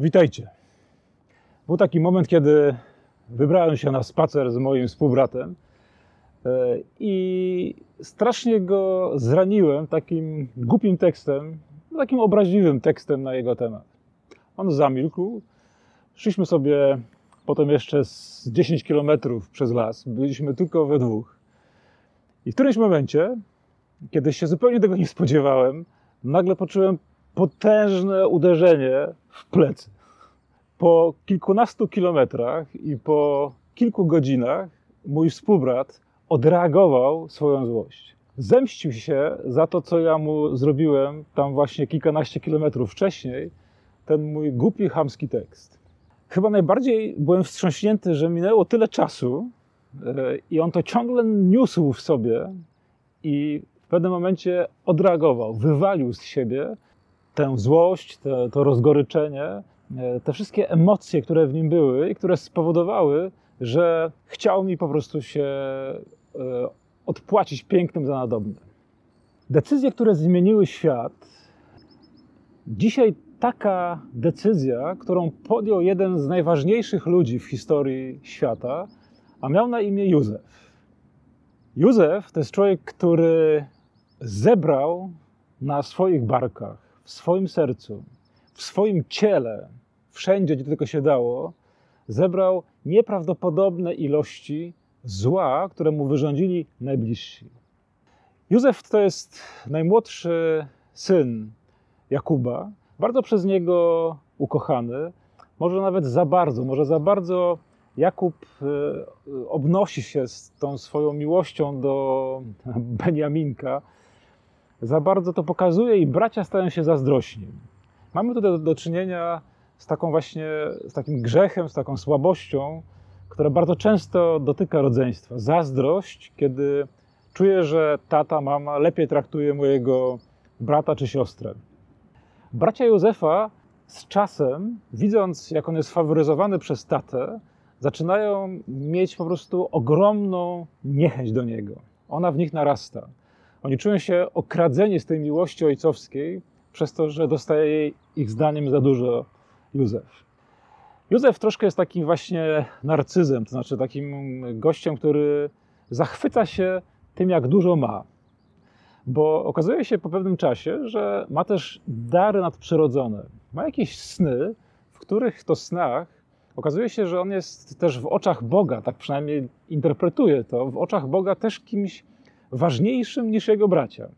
Witajcie. Był taki moment, kiedy wybrałem się na spacer z moim współbratem e, i strasznie go zraniłem takim głupim tekstem, takim obraźliwym tekstem na jego temat. On zamilkł. Szliśmy sobie potem jeszcze z 10 kilometrów przez las. Byliśmy tylko we dwóch. I w którymś momencie, kiedy się zupełnie tego nie spodziewałem, nagle poczułem potężne uderzenie w plecy. Po kilkunastu kilometrach i po kilku godzinach mój współbrat odreagował swoją złość. Zemścił się za to, co ja mu zrobiłem tam właśnie kilkanaście kilometrów wcześniej, ten mój głupi, chamski tekst. Chyba najbardziej byłem wstrząśnięty, że minęło tyle czasu e, i on to ciągle niósł w sobie i w pewnym momencie odreagował, wywalił z siebie tę złość, te, to rozgoryczenie, te wszystkie emocje, które w nim były i które spowodowały, że chciał mi po prostu się e, odpłacić pięknym za nadobne. Decyzje, które zmieniły świat, dzisiaj taka decyzja, którą podjął jeden z najważniejszych ludzi w historii świata, a miał na imię Józef. Józef to jest człowiek, który zebrał na swoich barkach w swoim sercu, w swoim ciele, wszędzie, gdzie tylko się dało, zebrał nieprawdopodobne ilości zła, które mu wyrządzili najbliżsi. Józef to jest najmłodszy syn Jakuba, bardzo przez niego ukochany, może nawet za bardzo, może za bardzo Jakub e, obnosi się z tą swoją miłością do Beniaminka, za bardzo to pokazuje i bracia stają się zazdrośni. Mamy tutaj do, do czynienia z taką właśnie, z takim grzechem, z taką słabością, która bardzo często dotyka rodzeństwa. Zazdrość, kiedy czuję, że tata, mama lepiej traktuje mojego brata czy siostrę. Bracia Józefa z czasem, widząc jak on jest faworyzowany przez tatę, zaczynają mieć po prostu ogromną niechęć do niego. Ona w nich narasta. Oni czują się okradzeni z tej miłości ojcowskiej przez to, że dostaje jej ich zdaniem za dużo Józef. Józef troszkę jest takim właśnie narcyzem, to znaczy takim gościem, który zachwyca się tym, jak dużo ma. Bo okazuje się po pewnym czasie, że ma też dary nadprzyrodzone. Ma jakieś sny, w których to snach okazuje się, że on jest też w oczach Boga, tak przynajmniej interpretuje to, w oczach Boga też kimś ważniejszym niż jego bracia.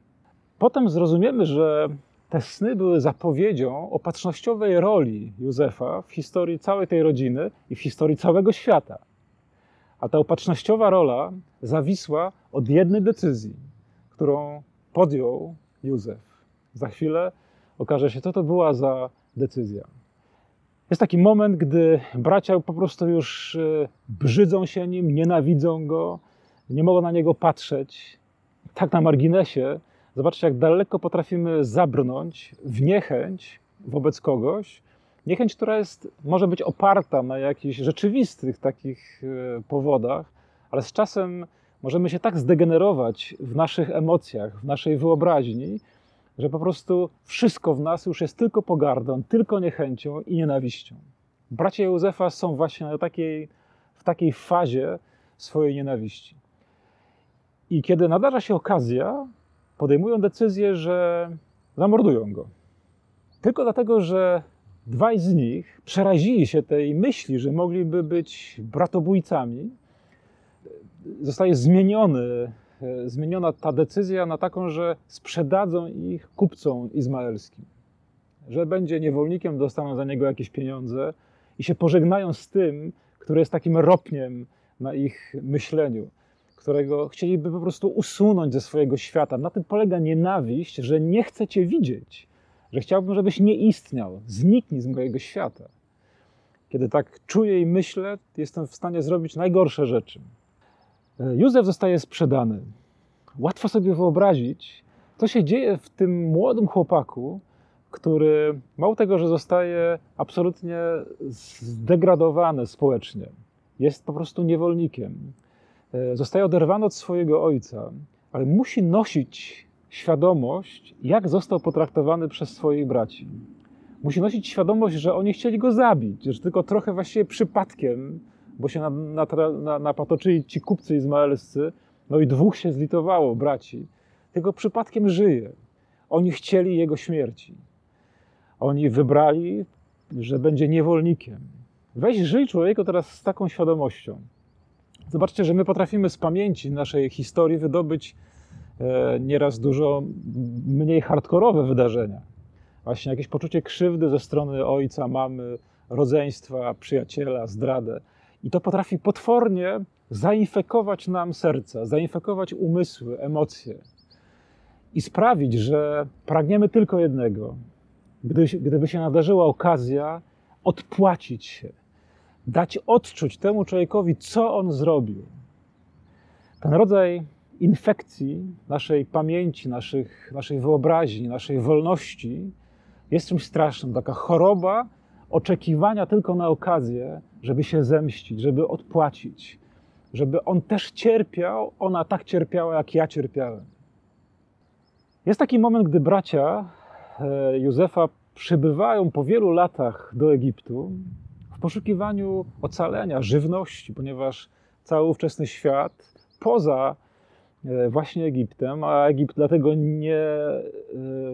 Potem zrozumiemy, że te sny były zapowiedzią opatrznościowej roli Józefa w historii całej tej rodziny i w historii całego świata. A ta opatrznościowa rola zawisła od jednej decyzji, którą podjął Józef. Za chwilę okaże się, co to była za decyzja. Jest taki moment, gdy bracia po prostu już e, brzydzą się nim, nienawidzą go, nie mogą na niego patrzeć, tak na marginesie, zobaczcie, jak daleko potrafimy zabrnąć w niechęć wobec kogoś. Niechęć, która jest, może być oparta na jakichś rzeczywistych takich e, powodach, ale z czasem możemy się tak zdegenerować w naszych emocjach, w naszej wyobraźni, że po prostu wszystko w nas już jest tylko pogardą, tylko niechęcią i nienawiścią. Bracia Józefa są właśnie na takiej, w takiej fazie swojej nienawiści. I kiedy nadarza się okazja, podejmują decyzję, że zamordują go. Tylko dlatego, że dwaj z nich przerazili się tej myśli, że mogliby być bratobójcami, zostaje zmieniony, zmieniona ta decyzja na taką, że sprzedadzą ich kupcom izmaelskim. Że będzie niewolnikiem, dostaną za niego jakieś pieniądze i się pożegnają z tym, który jest takim ropniem na ich myśleniu którego chcieliby po prostu usunąć ze swojego świata. Na tym polega nienawiść, że nie chcę Cię widzieć, że chciałbym, żebyś nie istniał, zniknij z mojego świata. Kiedy tak czuję i myślę, jestem w stanie zrobić najgorsze rzeczy. E, Józef zostaje sprzedany. Łatwo sobie wyobrazić, co się dzieje w tym młodym chłopaku, który mało tego, że zostaje absolutnie zdegradowany społecznie, jest po prostu niewolnikiem. E, zostaje oderwany od swojego ojca, ale musi nosić świadomość, jak został potraktowany przez swoich braci. musi nosić świadomość, że oni chcieli go zabić, że tylko trochę właściwie przypadkiem, bo się napatoczyli na, ci kupcy izmaelscy, no i dwóch się zlitowało, braci, tylko przypadkiem żyje. Oni chcieli jego śmierci. Oni wybrali, że będzie niewolnikiem. Weź żyj człowieku teraz z taką świadomością. Zobaczcie, że my potrafimy z pamięci naszej historii wydobyć e, nieraz dużo mniej hardkorowe wydarzenia. Właśnie jakieś poczucie krzywdy ze strony ojca, mamy, rodzeństwa, przyjaciela, zdradę. I to potrafi potwornie zainfekować nam serca, zainfekować umysły, emocje i sprawić, że pragniemy tylko jednego. Gdyby, się nadarzyła okazja, odpłacić się, dać odczuć temu człowiekowi, co on zrobił. Ten rodzaj infekcji naszej pamięci, naszych, naszej wyobraźni, naszej wolności jest czymś strasznym. Taka choroba oczekiwania tylko na okazję, żeby się zemścić, żeby odpłacić, żeby on też cierpiał, ona tak cierpiała, jak ja cierpiałem. Jest taki moment, gdy bracia e, Józefa przybywają po wielu latach do Egiptu poszukiwaniu ocalenia, żywności, ponieważ cały ówczesny świat poza e, właśnie Egiptem, a Egipt dlatego nie, e,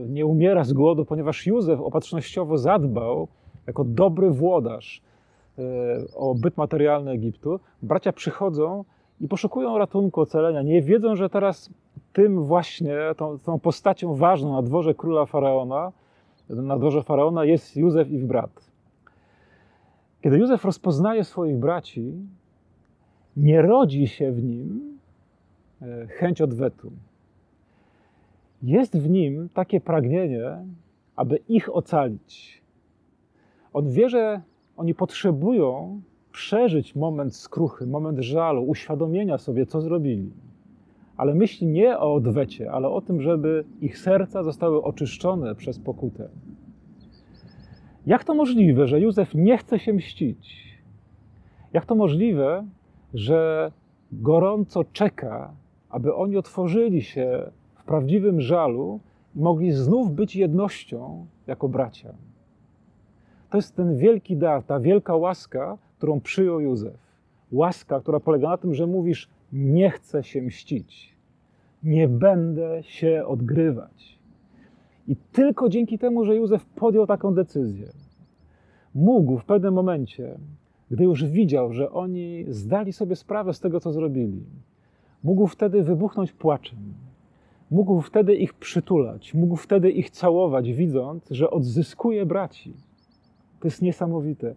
nie umiera z głodu, ponieważ Józef opatrznościowo zadbał jako dobry włodarz o byt materialny Egiptu. Bracia przychodzą i poszukują ratunku, ocalenia. Nie wiedzą, że teraz tym właśnie, tą, tą postacią ważną na dworze króla Faraona, na dworze Faraona jest Józef i ich brat. Kiedy Józef rozpoznaje swoich braci, nie rodzi się w nim e, chęć odwetu. Jest w nim takie pragnienie, aby ich ocalić. On wie, że oni potrzebują przeżyć moment skruchy, moment żalu, uświadomienia sobie, co zrobili ale myśli nie o odwecie, ale o tym, żeby ich serca zostały oczyszczone przez pokutę. Jak to możliwe, że Józef nie chce się mścić? Jak to możliwe, że gorąco czeka, aby oni otworzyli się w prawdziwym żalu i mogli znów być jednością jako bracia? To jest ten wielki dar, ta wielka łaska, którą przyjął Józef. Łaska, która polega na tym, że mówisz: nie chcę się mścić. Nie będę się odgrywać. I tylko dzięki temu, że Józef podjął taką decyzję, mógł w pewnym momencie, gdy już widział, że oni zdali sobie sprawę z tego, co zrobili, mógł wtedy wybuchnąć płaczem. Mógł wtedy ich przytulać, mógł wtedy ich całować, widząc, że odzyskuje braci. To jest niesamowite.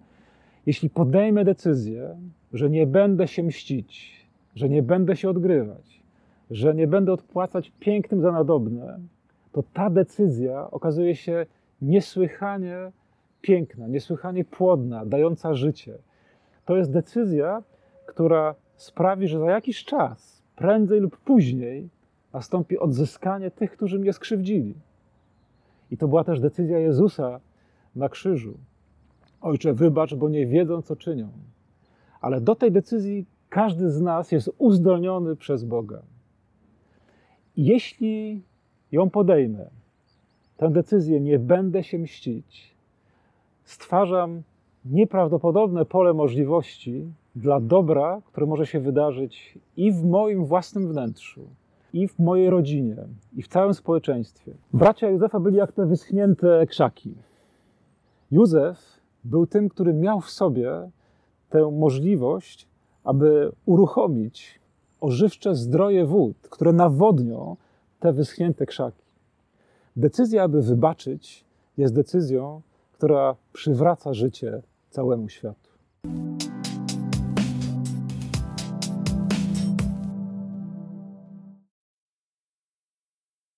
Jeśli podejmę decyzję, że nie będę się mścić, że nie będę się odgrywać, że nie będę odpłacać pięknym za nadobne, to ta decyzja okazuje się niesłychanie piękna, niesłychanie płodna, dająca życie. To jest decyzja, która sprawi, że za jakiś czas, prędzej lub później, nastąpi odzyskanie tych, którzy mnie skrzywdzili. I to była też decyzja Jezusa na krzyżu. Ojcze, wybacz, bo nie wiedzą, co czynią. Ale do tej decyzji każdy z nas jest uzdolniony przez Boga. Jeśli ją podejmę, tę decyzję nie będę się mścić, stwarzam nieprawdopodobne pole możliwości dla dobra, które może się wydarzyć i w moim własnym wnętrzu, i w mojej rodzinie, i w całym społeczeństwie. Bracia Józefa byli jak te wyschnięte krzaki. Józef był tym, który miał w sobie tę możliwość aby uruchomić ożywcze zdroje wód, które nawodnią te wyschnięte krzaki. Decyzja, aby wybaczyć, jest decyzją, która przywraca życie całemu światu.